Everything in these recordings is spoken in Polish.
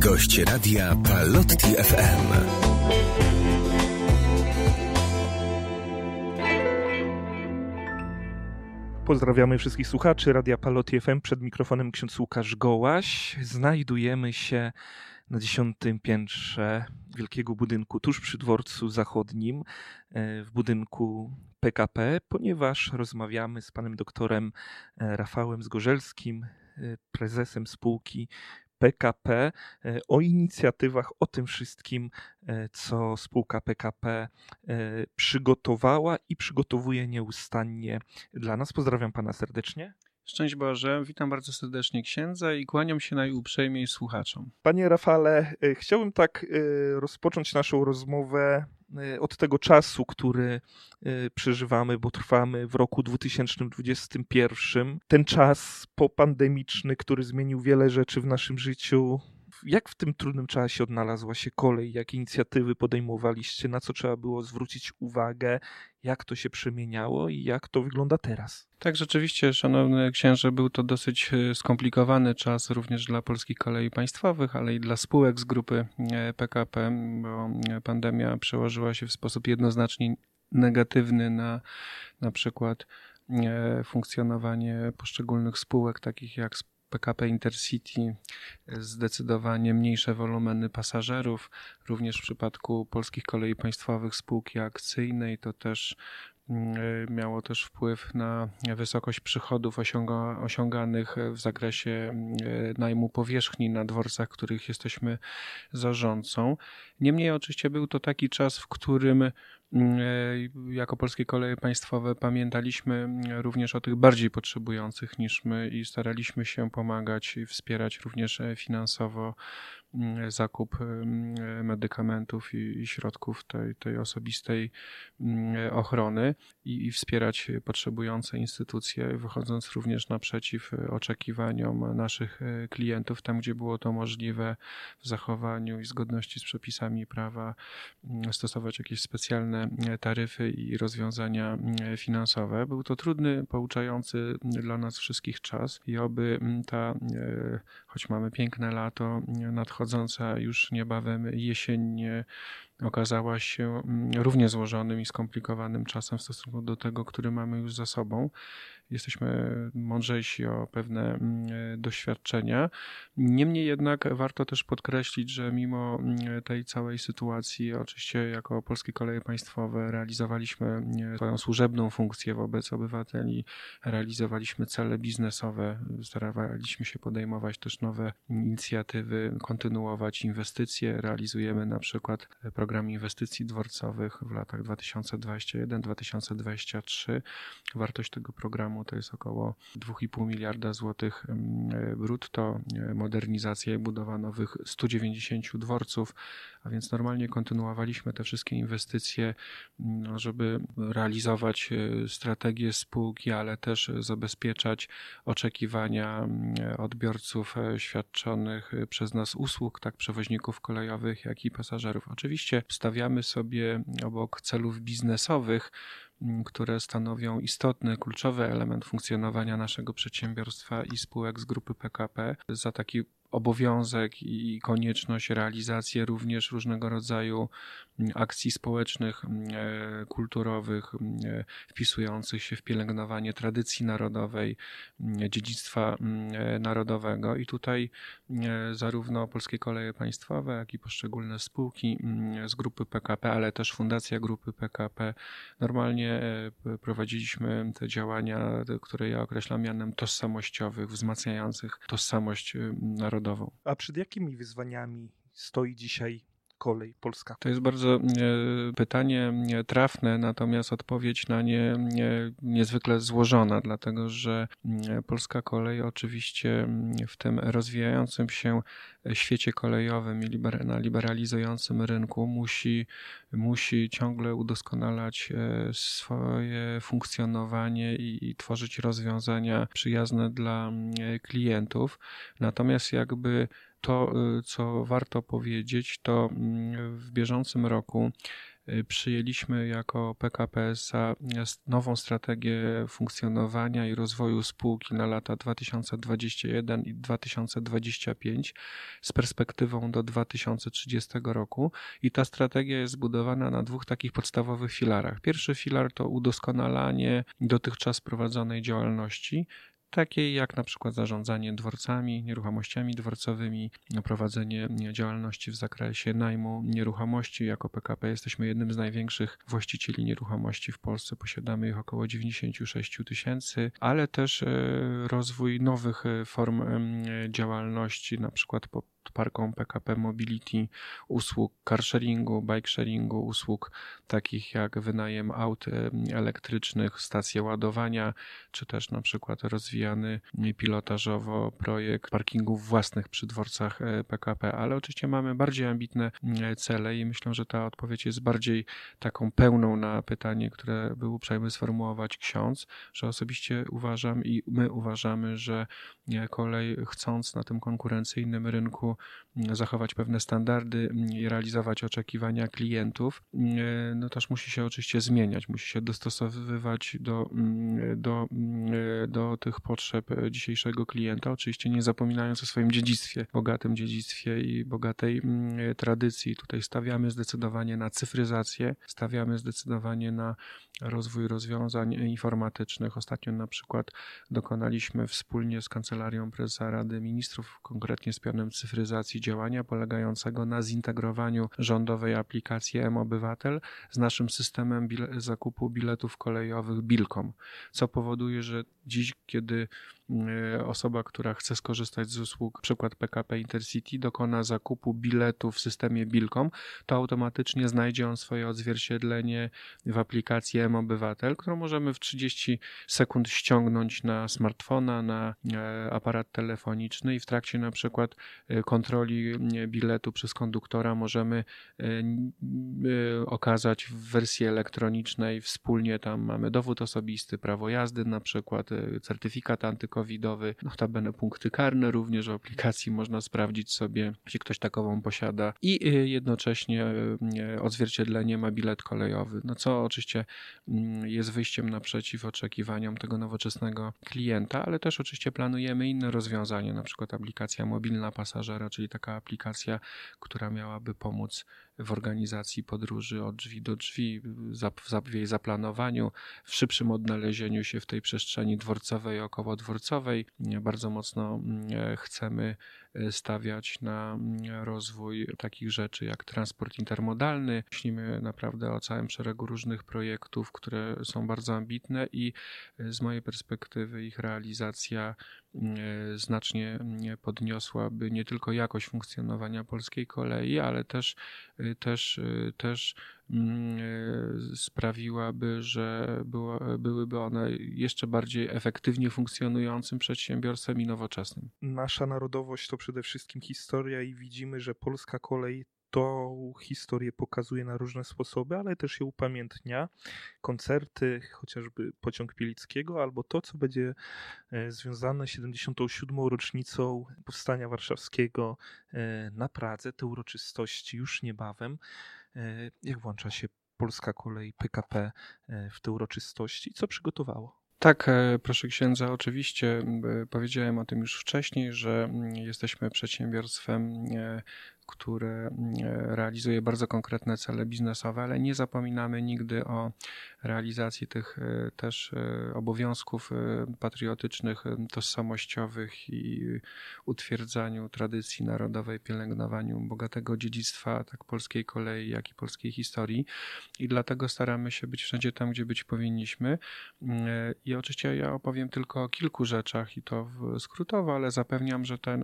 Gość radia Palotti FM. Pozdrawiamy wszystkich słuchaczy Radia Palotti FM. Przed mikrofonem ksiądz Łukasz Gołaś. Znajdujemy się na dziesiątym piętrze wielkiego budynku tuż przy dworcu zachodnim, e, w budynku PKP, ponieważ rozmawiamy z panem doktorem e, Rafałem Zgorzelskim, e, prezesem spółki PKP, o inicjatywach, o tym wszystkim, co spółka PKP przygotowała i przygotowuje nieustannie dla nas. Pozdrawiam pana serdecznie. Szczęść Boże, witam bardzo serdecznie księdza i kłaniam się najuprzejmiej słuchaczom. Panie Rafale, e, chciałbym tak e, rozpocząć naszą rozmowę e, od tego czasu, który przeżywamy, bo trwamy w roku 2021. Ten czas popandemiczny, który zmienił wiele rzeczy w naszym życiu, jak w tym trudnym czasie odnalazła się kolej? Jakie inicjatywy podejmowaliście? Na co trzeba było zwrócić uwagę? Jak to się przemieniało i jak to wygląda teraz? Tak, rzeczywiście, szanowny księże, był to dosyć e, skomplikowany czas również dla polskich kolei państwowych, ale i dla spółek z grupy PKP, bo pandemia przełożyła się w sposób jednoznacznie negatywny na na przykład e, funkcjonowanie poszczególnych spółek, takich jak PKP Intercity zdecydowanie mniejsze wolumeny pasażerów. Również w przypadku polskich kolei państwowych spółki akcyjnej to też mm, miało też wpływ na wysokość przychodów osiąga, osiąganych w zakresie mm, najmu powierzchni na dworcach, których jesteśmy zarządcą. Niemniej oczywiście był to taki czas, w którym e, jako Polskie Koleje Państwowe pamiętaliśmy mm, również o tych bardziej potrzebujących niż my i staraliśmy się pomagać i wspierać również e, finansowo mm, zakup medykamentów i, środków tej, tej osobistej ochrony i, i, wspierać potrzebujące instytucje, wychodząc również naprzeciw oczekiwaniom naszych e, klientów, tam gdzie było to możliwe w zachowaniu i zgodności z przepisami prawa, stosować jakieś specjalne taryfy i rozwiązania mm, finansowe. Był to trudny, pouczający dla nas wszystkich czas i oby mm, ta, e, choć mamy piękne lato, nadchodząca już niebawem jesień okazała się mm, równie złożonym i skomplikowanym czasem w stosunku do tego, który mamy już za sobą jesteśmy mądrzejsi o pewne mm, doświadczenia. Niemniej jednak warto też podkreślić, że mimo mm, tej całej sytuacji, oczywiście jako Polskie Koleje Państwowe realizowaliśmy mm, swoją służebną funkcję wobec obywateli, realizowaliśmy cele biznesowe, staraliśmy się podejmować też nowe inicjatywy, kontynuować inwestycje. Realizujemy na przykład program inwestycji dworcowych w latach 2021-2023. Wartość tego programu to jest około 2,5 miliarda złotych brutto, e, modernizacja i budowa nowych 190 dworców, a więc normalnie kontynuowaliśmy te wszystkie inwestycje, mm, żeby realizować e, strategię spółki, ale też zabezpieczać oczekiwania mm, odbiorców e, świadczonych przez nas usług, tak przewoźników kolejowych, jak i pasażerów. Oczywiście stawiamy sobie obok celów biznesowych, które stanowią istotny, kluczowy element funkcjonowania naszego przedsiębiorstwa i spółek z grupy PKP. Za taki obowiązek i konieczność realizacji również różnego rodzaju akcji społecznych, e, kulturowych, e, wpisujących się w pielęgnowanie tradycji narodowej, dziedzictwa e, narodowego. I tutaj zarówno Polskie Koleje Państwowe, jak i poszczególne spółki z grupy PKP, ale też Fundacja Grupy PKP, normalnie prowadziliśmy te działania, które ja określam mianem tożsamościowych, wzmacniających tożsamość narodową narodową. A przed jakimi wyzwaniami stoi dzisiaj kolej polska? To jest bardzo e, pytanie trafne, natomiast odpowiedź na nie niezwykle złożona, dlatego że polska kolej oczywiście w tym rozwijającym się świecie kolejowym i na liberalizującym rynku musi, musi ciągle udoskonalać e, swoje funkcjonowanie i, i tworzyć rozwiązania przyjazne dla klientów. Natomiast jakby to, y, co warto powiedzieć, to mm, w bieżącym roku przyjęliśmy jako PKP SA nową strategię funkcjonowania i rozwoju spółki na lata 2021 i 2025 z perspektywą do 2030 roku i ta strategia jest zbudowana na dwóch takich podstawowych filarach. Pierwszy filar to udoskonalanie dotychczas prowadzonej działalności, takiej jak na przykład zarządzanie dworcami, nieruchomościami dworcowymi, prowadzenie działalności w zakresie najmu nieruchomości. Jako PKP jesteśmy jednym z największych właścicieli nieruchomości w Polsce, posiadamy ich około 96 tysięcy, ale też e, rozwój nowych e, form działalności, na przykład parką PKP Mobility, usług carsharingu, bike-sharingu, usług takich jak wynajem aut elektrycznych, stacje ładowania, czy też na przykład rozwijany pilotażowo projekt parkingów własnych przy dworcach PKP, e, ale oczywiście mamy bardziej ambitne cele i myślę, że ta odpowiedź jest bardziej taką pełną na pytanie, które był uprzejmy sformułować ksiądz, że osobiście uważam i my uważamy, że kolej chcąc na tym konkurencyjnym rynku zachować pewne standardy i realizować oczekiwania klientów, no też musi się oczywiście zmieniać, musi się dostosowywać do, do, do tych potrzeb dzisiejszego klienta, oczywiście nie zapominając o swoim dziedzictwie, bogatym dziedzictwie i bogatej tradycji. Tutaj stawiamy zdecydowanie na cyfryzację, stawiamy zdecydowanie na rozwój rozwiązań informatycznych. Ostatnio na przykład dokonaliśmy wspólnie z Kancelarią Prezesa Rady Ministrów, konkretnie z Pionem Cyfryzacji działania polegającego na zintegrowaniu rządowej aplikacji M-Obywatel z naszym systemem bile zakupu biletów kolejowych Bilkom, co powoduje, że dziś, kiedy osoba, która chce skorzystać z usług, przykład PKP Intercity, dokona zakupu biletu w systemie Bilkom, to automatycznie znajdzie on swoje odzwierciedlenie w aplikacji M-Obywatel, którą możemy w 30 sekund ściągnąć na smartfona, na e, aparat telefoniczny i w trakcie na przykład e, kontroli biletu przez konduktora możemy okazać w wersji elektronicznej wspólnie. Tam mamy dowód osobisty, prawo jazdy na przykład, certyfikat antykowidowy, covidowy. Notabene punkty karne również w aplikacji można sprawdzić sobie, jeśli ktoś takową posiada i y, jednocześnie y, odzwierciedlenie ma bilet kolejowy, no co oczywiście mm, jest wyjściem naprzeciw oczekiwaniom tego nowoczesnego klienta, ale też oczywiście planujemy inne rozwiązania, na przykład aplikacja mobilna pasażera, czyli taka aplikacja, która miałaby pomóc w organizacji podróży od drzwi do drzwi, w jej zaplanowaniu, w szybszym odnalezieniu się w tej przestrzeni dworcowej, okołodworcowej. Bardzo mocno mm, chcemy e, stawiać na mm, rozwój takich rzeczy jak transport intermodalny. Myślimy naprawdę o całym szeregu różnych projektów, które są bardzo ambitne i e, z mojej perspektywy ich realizacja mm, e, znacznie podniosłaby nie tylko jakość funkcjonowania polskiej kolei, ale też też, też mm, y, sprawiłaby, że była, byłyby one jeszcze bardziej efektywnie funkcjonującym przedsiębiorstwem i nowoczesnym. Nasza narodowość to przede wszystkim historia i widzimy, że polska kolej tą historię pokazuje na różne sposoby, ale też je upamiętnia. Koncerty, chociażby Pociąg Pielickiego, albo to, co będzie e, związane z 77. rocznicą Powstania Warszawskiego e, na Pradze, te uroczystości już niebawem. E, jak włącza się Polska Kolej PKP w te uroczystości? Co przygotowało? Tak, proszę księdza, oczywiście powiedziałem o tym już wcześniej, że jesteśmy przedsiębiorstwem które mm, realizuje bardzo konkretne cele biznesowe, ale nie zapominamy nigdy o realizacji tych e, też e, obowiązków e, patriotycznych, tożsamościowych i utwierdzaniu tradycji narodowej, pielęgnowaniu bogatego dziedzictwa tak polskiej kolei, jak i polskiej historii. I dlatego staramy się być wszędzie tam, gdzie być powinniśmy. I oczywiście ja opowiem tylko o kilku rzeczach i to skrótowo, ale zapewniam, że ta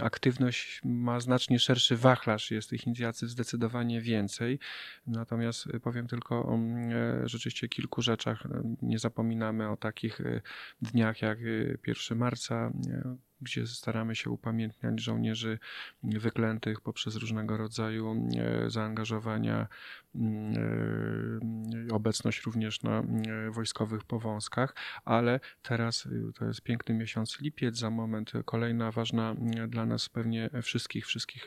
aktywność ma znacznie szerszy wachlarz, jest tych inicjatyw zdecydowanie więcej. Natomiast powiem tylko o mm, rzeczywiście kilku rzeczach. Nie zapominamy o takich e, dniach jak 1 e, marca, gdzie staramy się upamiętniać żołnierzy wyklętych poprzez różnego rodzaju zaangażowania, obecność również na wojskowych powązkach, ale teraz to jest piękny miesiąc lipiec, za moment kolejna ważna dla nas pewnie wszystkich, wszystkich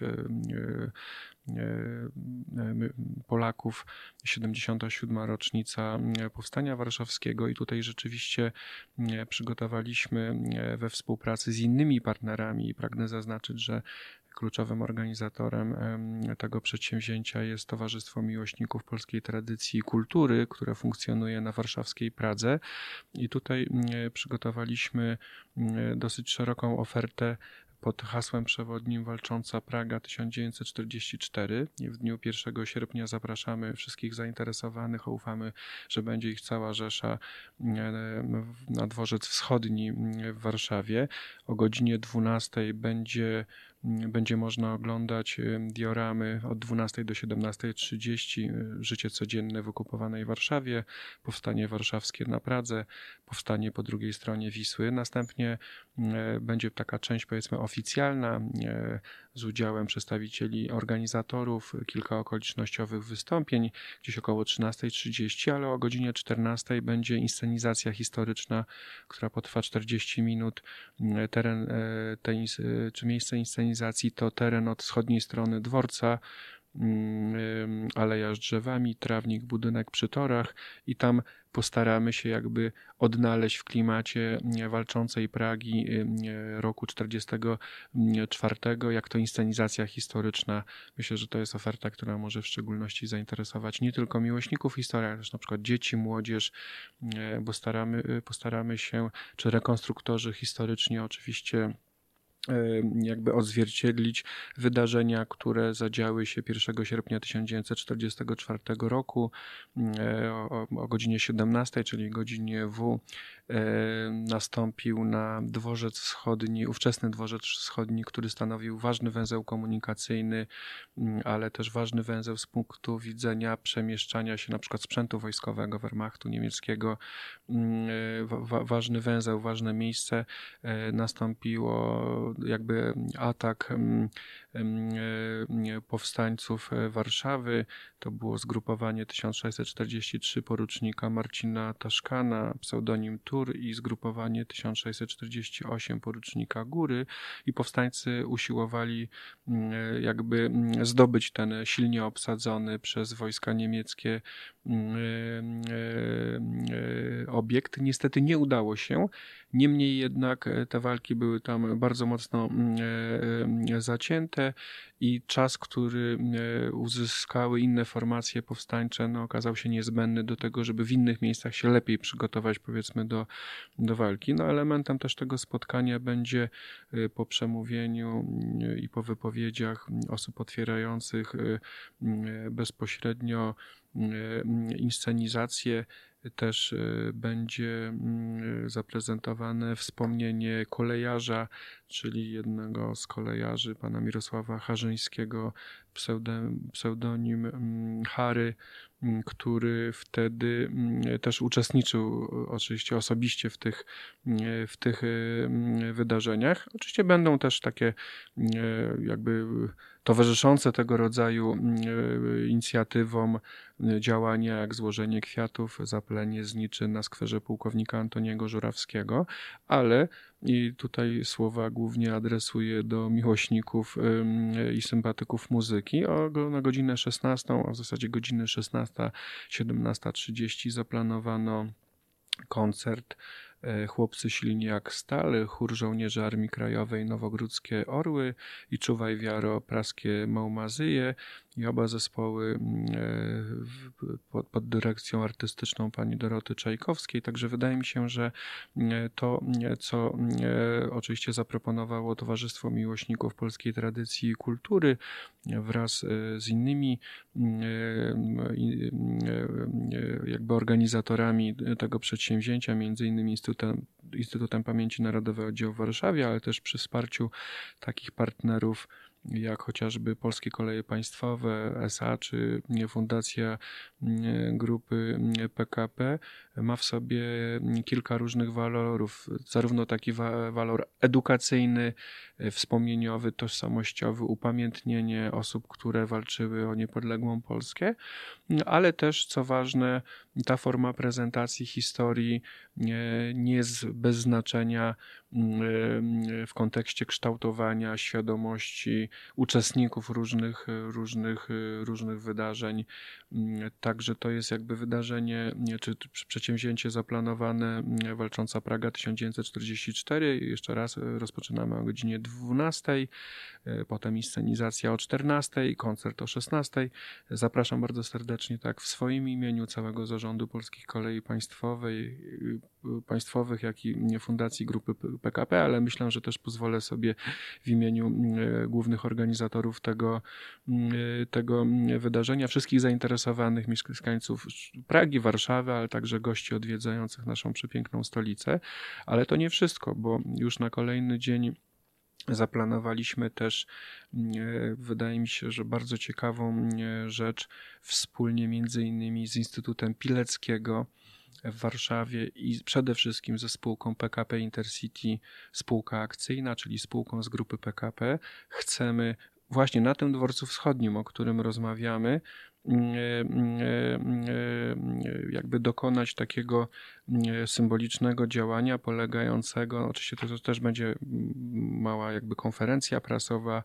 Polaków, 77. rocznica Powstania Warszawskiego i tutaj rzeczywiście przygotowaliśmy we współpracy z innymi partnerami i pragnę zaznaczyć, że kluczowym organizatorem tego przedsięwzięcia jest Towarzystwo Miłośników Polskiej Tradycji i Kultury, które funkcjonuje na warszawskiej Pradze. I tutaj przygotowaliśmy dosyć szeroką ofertę pod hasłem przewodnim Walcząca Praga 1944. I w dniu 1 sierpnia zapraszamy wszystkich zainteresowanych. Ufamy, że będzie ich cała rzesza na dworzec wschodni w Warszawie. O godzinie 12 będzie będzie można oglądać y, dioramy od 12 do 17.30, y, życie codzienne w okupowanej Warszawie, powstanie warszawskie na Pradze, powstanie po drugiej stronie Wisły. Następnie y, będzie taka część powiedzmy oficjalna z udziałem przedstawicieli organizatorów, kilka okolicznościowych wystąpień, gdzieś około 13.30, ale o godzinie 14 będzie inscenizacja historyczna, która potrwa 40 minut. Teren tej, czy miejsce inscenizacji to teren od wschodniej strony dworca, aleja z drzewami, trawnik, budynek przy torach i tam postaramy się jakby odnaleźć w klimacie walczącej Pragi roku 44, jak to inscenizacja historyczna. Myślę, że to jest oferta, która może w szczególności zainteresować nie tylko miłośników historii, ale też na przykład dzieci, młodzież, bo staramy, postaramy się, czy rekonstruktorzy historyczni oczywiście jakby odzwierciedlić wydarzenia, które zadziały się 1 sierpnia 1944 roku e, o, godzinie 17, czyli godzinie W E, nastąpił na dworzec wschodni, ówczesny dworzec wschodni, który stanowił ważny węzeł komunikacyjny, mm, ale też ważny węzeł z punktu widzenia przemieszczania się na przykład sprzętu wojskowego Wehrmachtu niemieckiego. Mm, e, ważny węzeł, ważne miejsce. E, nastąpiło jakby atak mm, powstańców Warszawy. To było zgrupowanie 1643 porucznika Marcina Taszkana, pseudonim Tur i zgrupowanie 1648 porucznika Góry i powstańcy usiłowali mm, jakby mm, zdobyć ten silnie obsadzony przez wojska niemieckie mm, e, e, obiekt. Niestety nie udało się. Niemniej jednak e, te walki były tam bardzo mocno zacięte i czas, który uzyskały inne formacje powstańcze, no, okazał się niezbędny do tego, żeby w innych miejscach się lepiej przygotować, powiedzmy, do, do walki. No, elementem też tego spotkania będzie po przemówieniu y, i po wypowiedziach osób otwierających bezpośrednio inscenizację też będzie zaprezentowane wspomnienie kolejarza, czyli jednego z kolejarzy, pana Mirosława Harzyńskiego, pseudonim Harry, Mm, który wtedy mm, też uczestniczył oczywiście osobiście w tych, mm, w tych wydarzeniach. Oczywiście będą też takie jakby towarzyszące tego rodzaju inicjatywom działania jak złożenie kwiatów, zapalenie zniczy na skwerze pułkownika Antoniego Żurawskiego, ale i tutaj słowa głównie adresuję do miłośników i sympatyków muzyki. O, na godzinę 16, a w zasadzie godziny 16, 17.30 zaplanowano koncert e, Chłopcy silni jak stal, chór żołnierzy Armii Krajowej Nowogródzkie Orły i Czuwaj Wiaro Praskie Małmazyje i oba zespoły mm, e, pod, dyrekcją artystyczną pani Doroty Czajkowskiej. Także wydaje mi się, że mm, to, mm, co oczywiście zaproponowało Towarzystwo Miłośników Polskiej Tradycji i Kultury wraz e, z innymi e, jakby organizatorami tego przedsięwzięcia, między innymi Instytutem, Instytutem Pamięci Narodowej Oddział w Warszawie, ale też przy wsparciu takich partnerów jak chociażby Polskie Koleje Państwowe, SA czy Fundacja Grupy PKP, ma w sobie kilka różnych walorów. Zarówno taki walor edukacyjny, wspomnieniowy, tożsamościowy, upamiętnienie osób, które walczyły o niepodległą Polskę, ale też, co ważne, ta forma prezentacji historii nie jest bez znaczenia mm, w kontekście kształtowania świadomości uczestników różnych, różnych, różnych wydarzeń. Mm, także to jest jakby wydarzenie, czy przedsięwzięcie zaplanowane mm, Walcząca Praga 1944. Jeszcze raz rozpoczynamy o godzinie 12, potem inscenizacja o 14, koncert o 16. Zapraszam bardzo serdecznie tak w swoim imieniu całego zarządu Polskich Kolei Państwowej, państwowych, jak i Fundacji Grupy PKP, ale myślę, że też pozwolę sobie w imieniu głównych organizatorów tego, tego wydarzenia, wszystkich zainteresowanych mieszkańców Pragi, Warszawy, ale także gości odwiedzających naszą przepiękną stolicę. Ale to nie wszystko, bo już na kolejny dzień Zaplanowaliśmy też, wydaje mi się, że bardzo ciekawą rzecz wspólnie między innymi z Instytutem Pileckiego w Warszawie i przede wszystkim ze spółką PKP Intercity, spółka akcyjna, czyli spółką z grupy PKP. Chcemy właśnie na tym dworcu wschodnim, o którym rozmawiamy, jakby dokonać takiego symbolicznego działania polegającego, oczywiście to też będzie mała jakby konferencja prasowa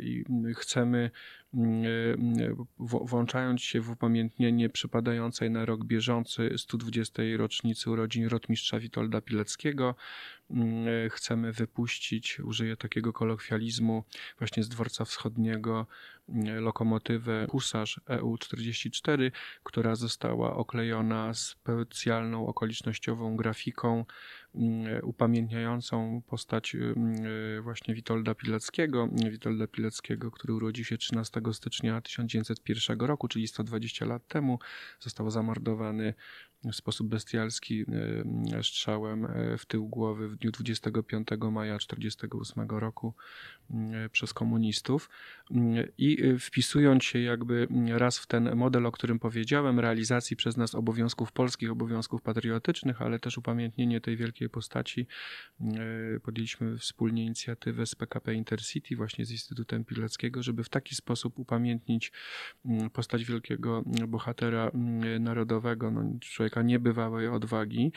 i chcemy włączając się w upamiętnienie przypadającej na rok bieżący 120. rocznicy urodzin rotmistrza Witolda Pileckiego, chcemy wypuścić, użyję takiego kolokwializmu, właśnie z dworca wschodniego lokomotywę Husarz EU44, która została oklejona specjalną okolicznościową grafiką mm, upamiętniającą postać mm, właśnie Witolda Pileckiego. Witolda Pileckiego, który urodził się 13 stycznia 1901 roku, czyli 120 lat temu. Został zamordowany w sposób bestialski e, strzałem e, w tył głowy w dniu 25 maja 1948 roku e, przez komunistów. I wpisując się jakby raz w ten model, o którym powiedziałem, realizacji przez nas obowiązków polskich, obowiązków patriotycznych, ale też upamiętnienie tej wielkiej postaci, podjęliśmy wspólnie inicjatywę z PKP Intercity, właśnie z Instytutem Pileckiego, żeby w taki sposób upamiętnić postać wielkiego bohatera narodowego, no, człowieka niebywałej odwagi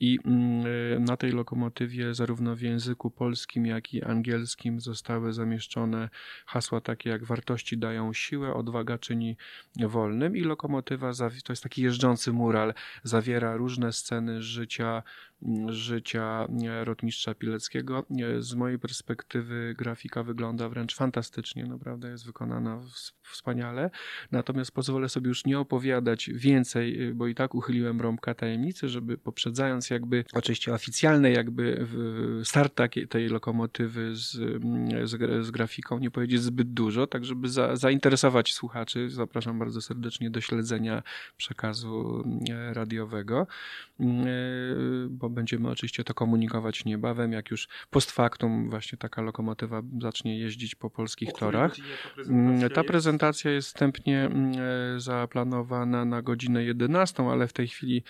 i mm, na tej lokomotywie zarówno w języku polskim, jak i angielskim zostały zamieszczone hasła takie jak wartości dają siłę, odwaga czyni wolnym i lokomotywa to jest taki jeżdżący mural, zawiera różne sceny życia życia rotmistrza Pileckiego. Z mojej perspektywy grafika wygląda wręcz fantastycznie, naprawdę jest wykonana wspaniale. Natomiast pozwolę sobie już nie opowiadać więcej, bo i tak uchyliłem rąbka tajemnicy, żeby poprzedzając jakby, oczywiście oficjalny jakby start takiej, tej lokomotywy z, z, z, grafiką, nie powiedzieć zbyt dużo, tak żeby za, zainteresować słuchaczy. Zapraszam bardzo serdecznie do śledzenia przekazu radiowego, bo bo będziemy oczywiście to komunikować niebawem, jak już post factum właśnie taka lokomotywa zacznie jeździć po polskich torach. Ta prezentacja, ta prezentacja jest wstępnie mm, e, zaplanowana na godzinę 11, ale w tej chwili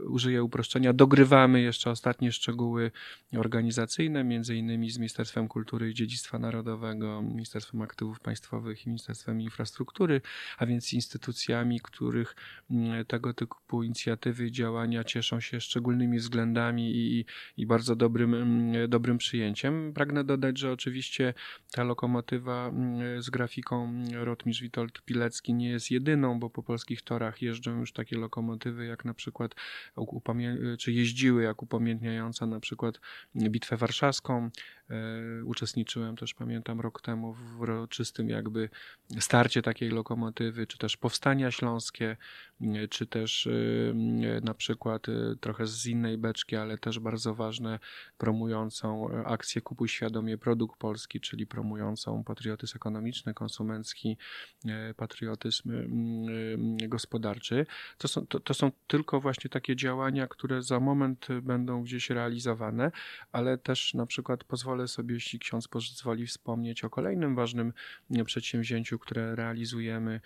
użyję uproszczenia. Dogrywamy jeszcze ostatnie szczegóły organizacyjne, między innymi z Ministerstwem Kultury i Dziedzictwa Narodowego, Ministerstwem Aktywów Państwowych i Ministerstwem Infrastruktury, a więc instytucjami, których mm, tego typu inicjatywy i działania cieszą się szczególnymi względami i, i bardzo dobrym, mm, dobrym przyjęciem. Pragnę dodać, że oczywiście ta lokomotywa mm, z grafiką Rotmistrz Witold Pilecki nie jest jedyną, bo po polskich torach jeżdżą już takie lokomotywy jak na przykład, czy jeździły jak upamiętniająca na przykład Bitwę Warszawską, uczestniczyłem też, pamiętam, rok temu w uroczystym jakby starcie takiej lokomotywy, czy też powstania śląskie, e, czy też e, na przykład trochę z innej beczki, ale też bardzo ważne, promującą akcję Kupuj Świadomie Produkt Polski, czyli promującą patriotyzm ekonomiczny, konsumencki, patriotyzm gospodarczy. To są, to, to są tylko właśnie takie działania, które za moment będą gdzieś realizowane, ale też na przykład pozwolę pozwolę sobie, jeśli ksiądz pozwoli, wspomnieć o kolejnym ważnym przedsięwzięciu, które realizujemy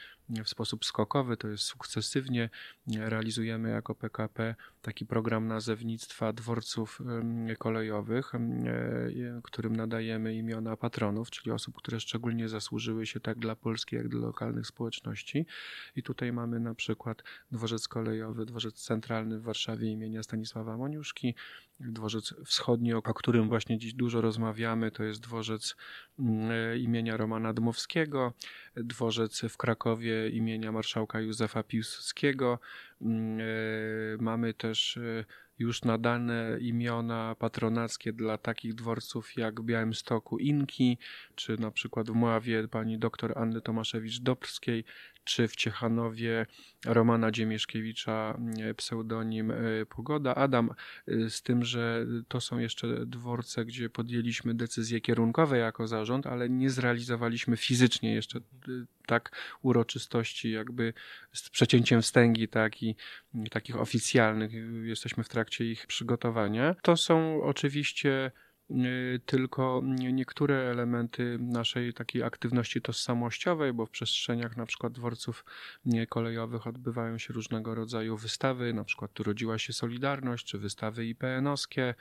w sposób skokowy, to jest sukcesywnie. Realizujemy jako PKP taki program nazewnictwa dworców kolejowych, którym nadajemy imiona patronów, czyli osób, które szczególnie zasłużyły się tak dla Polski, jak dla lokalnych społeczności. I tutaj mamy na przykład dworzec kolejowy, dworzec centralny w Warszawie imienia Stanisława Moniuszki, dworzec wschodni, o którym właśnie dziś dużo rozmawiamy, to jest dworzec imienia Romana Dmowskiego, dworzec w Krakowie imienia marszałka Józefa Piłsudskiego. Mamy też już nadane imiona patronackie dla takich dworców jak w Białymstoku Inki, czy na przykład w Mławie pani dr Anny Tomaszewicz-Dobrskiej, czy w Ciechanowie Romana Dziemieszkiewicza, pseudonim e, Pogoda. Adam, e, z tym, że to są jeszcze dworce, gdzie podjęliśmy decyzje kierunkowe jako zarząd, ale nie zrealizowaliśmy fizycznie jeszcze e, tak uroczystości jakby z przecięciem wstęgi, tak i takich oficjalnych. Jesteśmy w trakcie ich przygotowania. To są oczywiście Y, tylko niektóre elementy naszej takiej aktywności tożsamościowej, bo w przestrzeniach na przykład dworców kolejowych odbywają się różnego rodzaju wystawy, na przykład tu rodziła się Solidarność, czy wystawy IPN-owskie, y,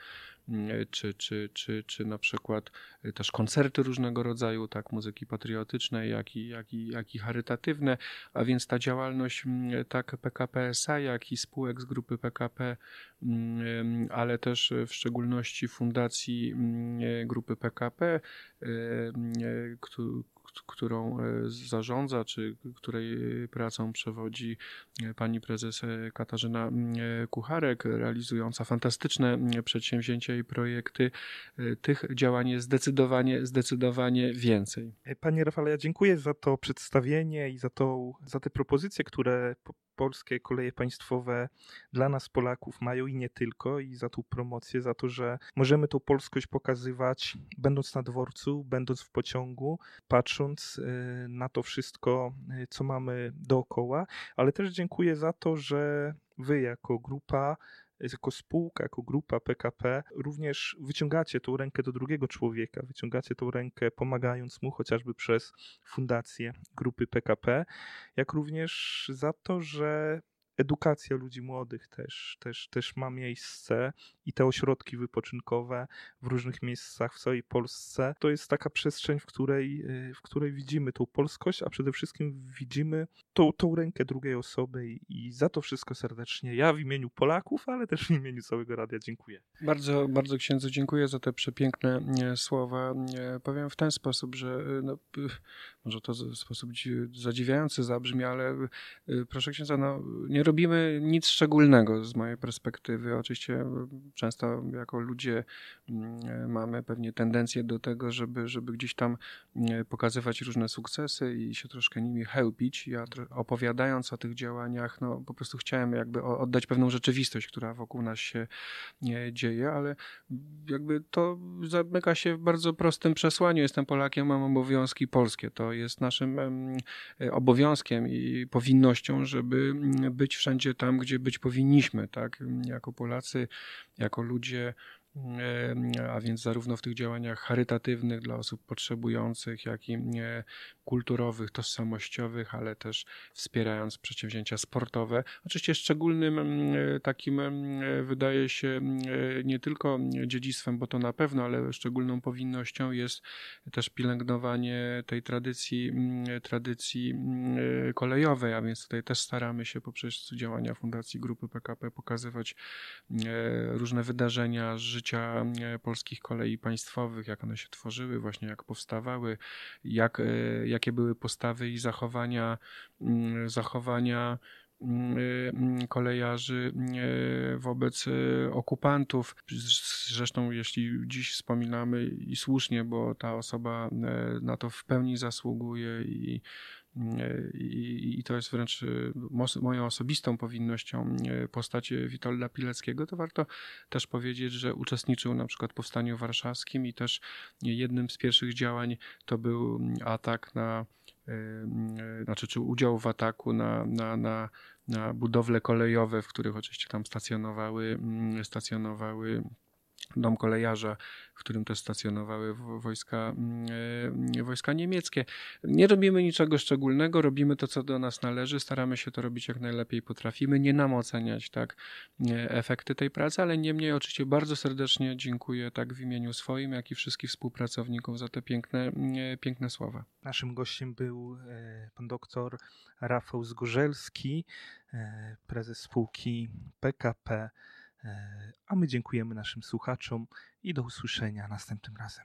czy, czy, czy, czy na przykład y, też koncerty różnego rodzaju, tak muzyki patriotycznej, jak i, jak i, jak i charytatywne, a więc ta działalność tak PKP SA, jak i spółek z grupy PKP, ale też w szczególności fundacji Mm, grupy PKP, którą e, zarządza, czy której pracą przewodzi e, pani prezes e, Katarzyna Kucharek, realizująca fantastyczne przedsięwzięcia i projekty. Tych działań jest zdecydowanie, zdecydowanie więcej. Panie Rafale, ja dziękuję za to przedstawienie i za, to, za te propozycje, które polskie koleje państwowe dla nas Polaków mają i nie tylko i za tą promocję, za to, że możemy tą polskość pokazywać będąc na dworcu, będąc w pociągu, patrząc y, na to wszystko, y, co mamy dookoła, ale też dziękuję za to, że wy jako grupa jako spółka, jako grupa PKP, również wyciągacie tą rękę do drugiego człowieka, wyciągacie tą rękę pomagając mu chociażby przez fundację grupy PKP, jak również za to, że edukacja ludzi młodych też, też, też ma miejsce i te ośrodki wypoczynkowe w różnych miejscach w całej Polsce. To jest taka przestrzeń, w której, y, w której widzimy tą polskość, a przede wszystkim widzimy tą, tą rękę drugiej osoby i, za to wszystko serdecznie ja w imieniu Polaków, ale też w imieniu całego radia dziękuję. Bardzo, bardzo księdzu dziękuję za te przepiękne słowa. Powiem w ten sposób, że y, no, może to w sposób zadziwiający zabrzmi, ale y, proszę księdza, no, nie robimy nic szczególnego z mojej perspektywy. Oczywiście często jako ludzie mm, mamy pewnie tendencję do tego, żeby, żeby gdzieś tam mm, pokazywać różne sukcesy i się troszkę nimi chełpić. Ja opowiadając o tych działaniach, no po prostu chciałem jakby oddać pewną rzeczywistość, która wokół nas się dzieje, ale jakby to zamyka się w bardzo prostym przesłaniu. Jestem Polakiem, mam obowiązki polskie. To jest naszym obowiązkiem i powinnością, żeby być wszędzie tam, gdzie być powinniśmy, tak? Jako Polacy, jako ludzie a więc zarówno w tych działaniach charytatywnych dla osób potrzebujących, jak i kulturowych, tożsamościowych, ale też wspierając przedsięwzięcia sportowe. Oczywiście szczególnym takim wydaje się nie tylko dziedzictwem, bo to na pewno, ale szczególną powinnością jest też pielęgnowanie tej tradycji, tradycji kolejowej, a więc tutaj też staramy się poprzez działania Fundacji Grupy PKP pokazywać różne wydarzenia życia życia e, polskich kolei państwowych, jak one się tworzyły, właśnie jak powstawały, jak, e, jakie były postawy i zachowania, mm, zachowania mm, mm, kolejarzy wobec e, okupantów. Zresztą, jeśli dziś wspominamy i słusznie, bo ta osoba na to w pełni zasługuje i i, i to jest wręcz y, moją osobistą powinnością y, postać Witolda Pileckiego, to warto też powiedzieć, że uczestniczył na przykład w Powstaniu Warszawskim i też jednym z pierwszych działań to był atak na, znaczy czy udział w ataku na, na, na, na budowle kolejowe, w których oczywiście tam stacjonowały, stacjonowały dom kolejarza, w którym też stacjonowały wojska, mm, wojska niemieckie. Nie robimy niczego szczególnego, robimy to, co do nas należy, staramy się to robić jak najlepiej potrafimy, nie nam oceniać tak, efekty tej pracy, ale niemniej oczywiście bardzo serdecznie dziękuję tak w imieniu swoim, jak i wszystkich współpracowników za te piękne, piękne słowa. Naszym gościem był e, pan doktor Rafał Zgorzelski, e, prezes spółki PKP. E, a my dziękujemy naszym słuchaczom i do usłyszenia następnym razem.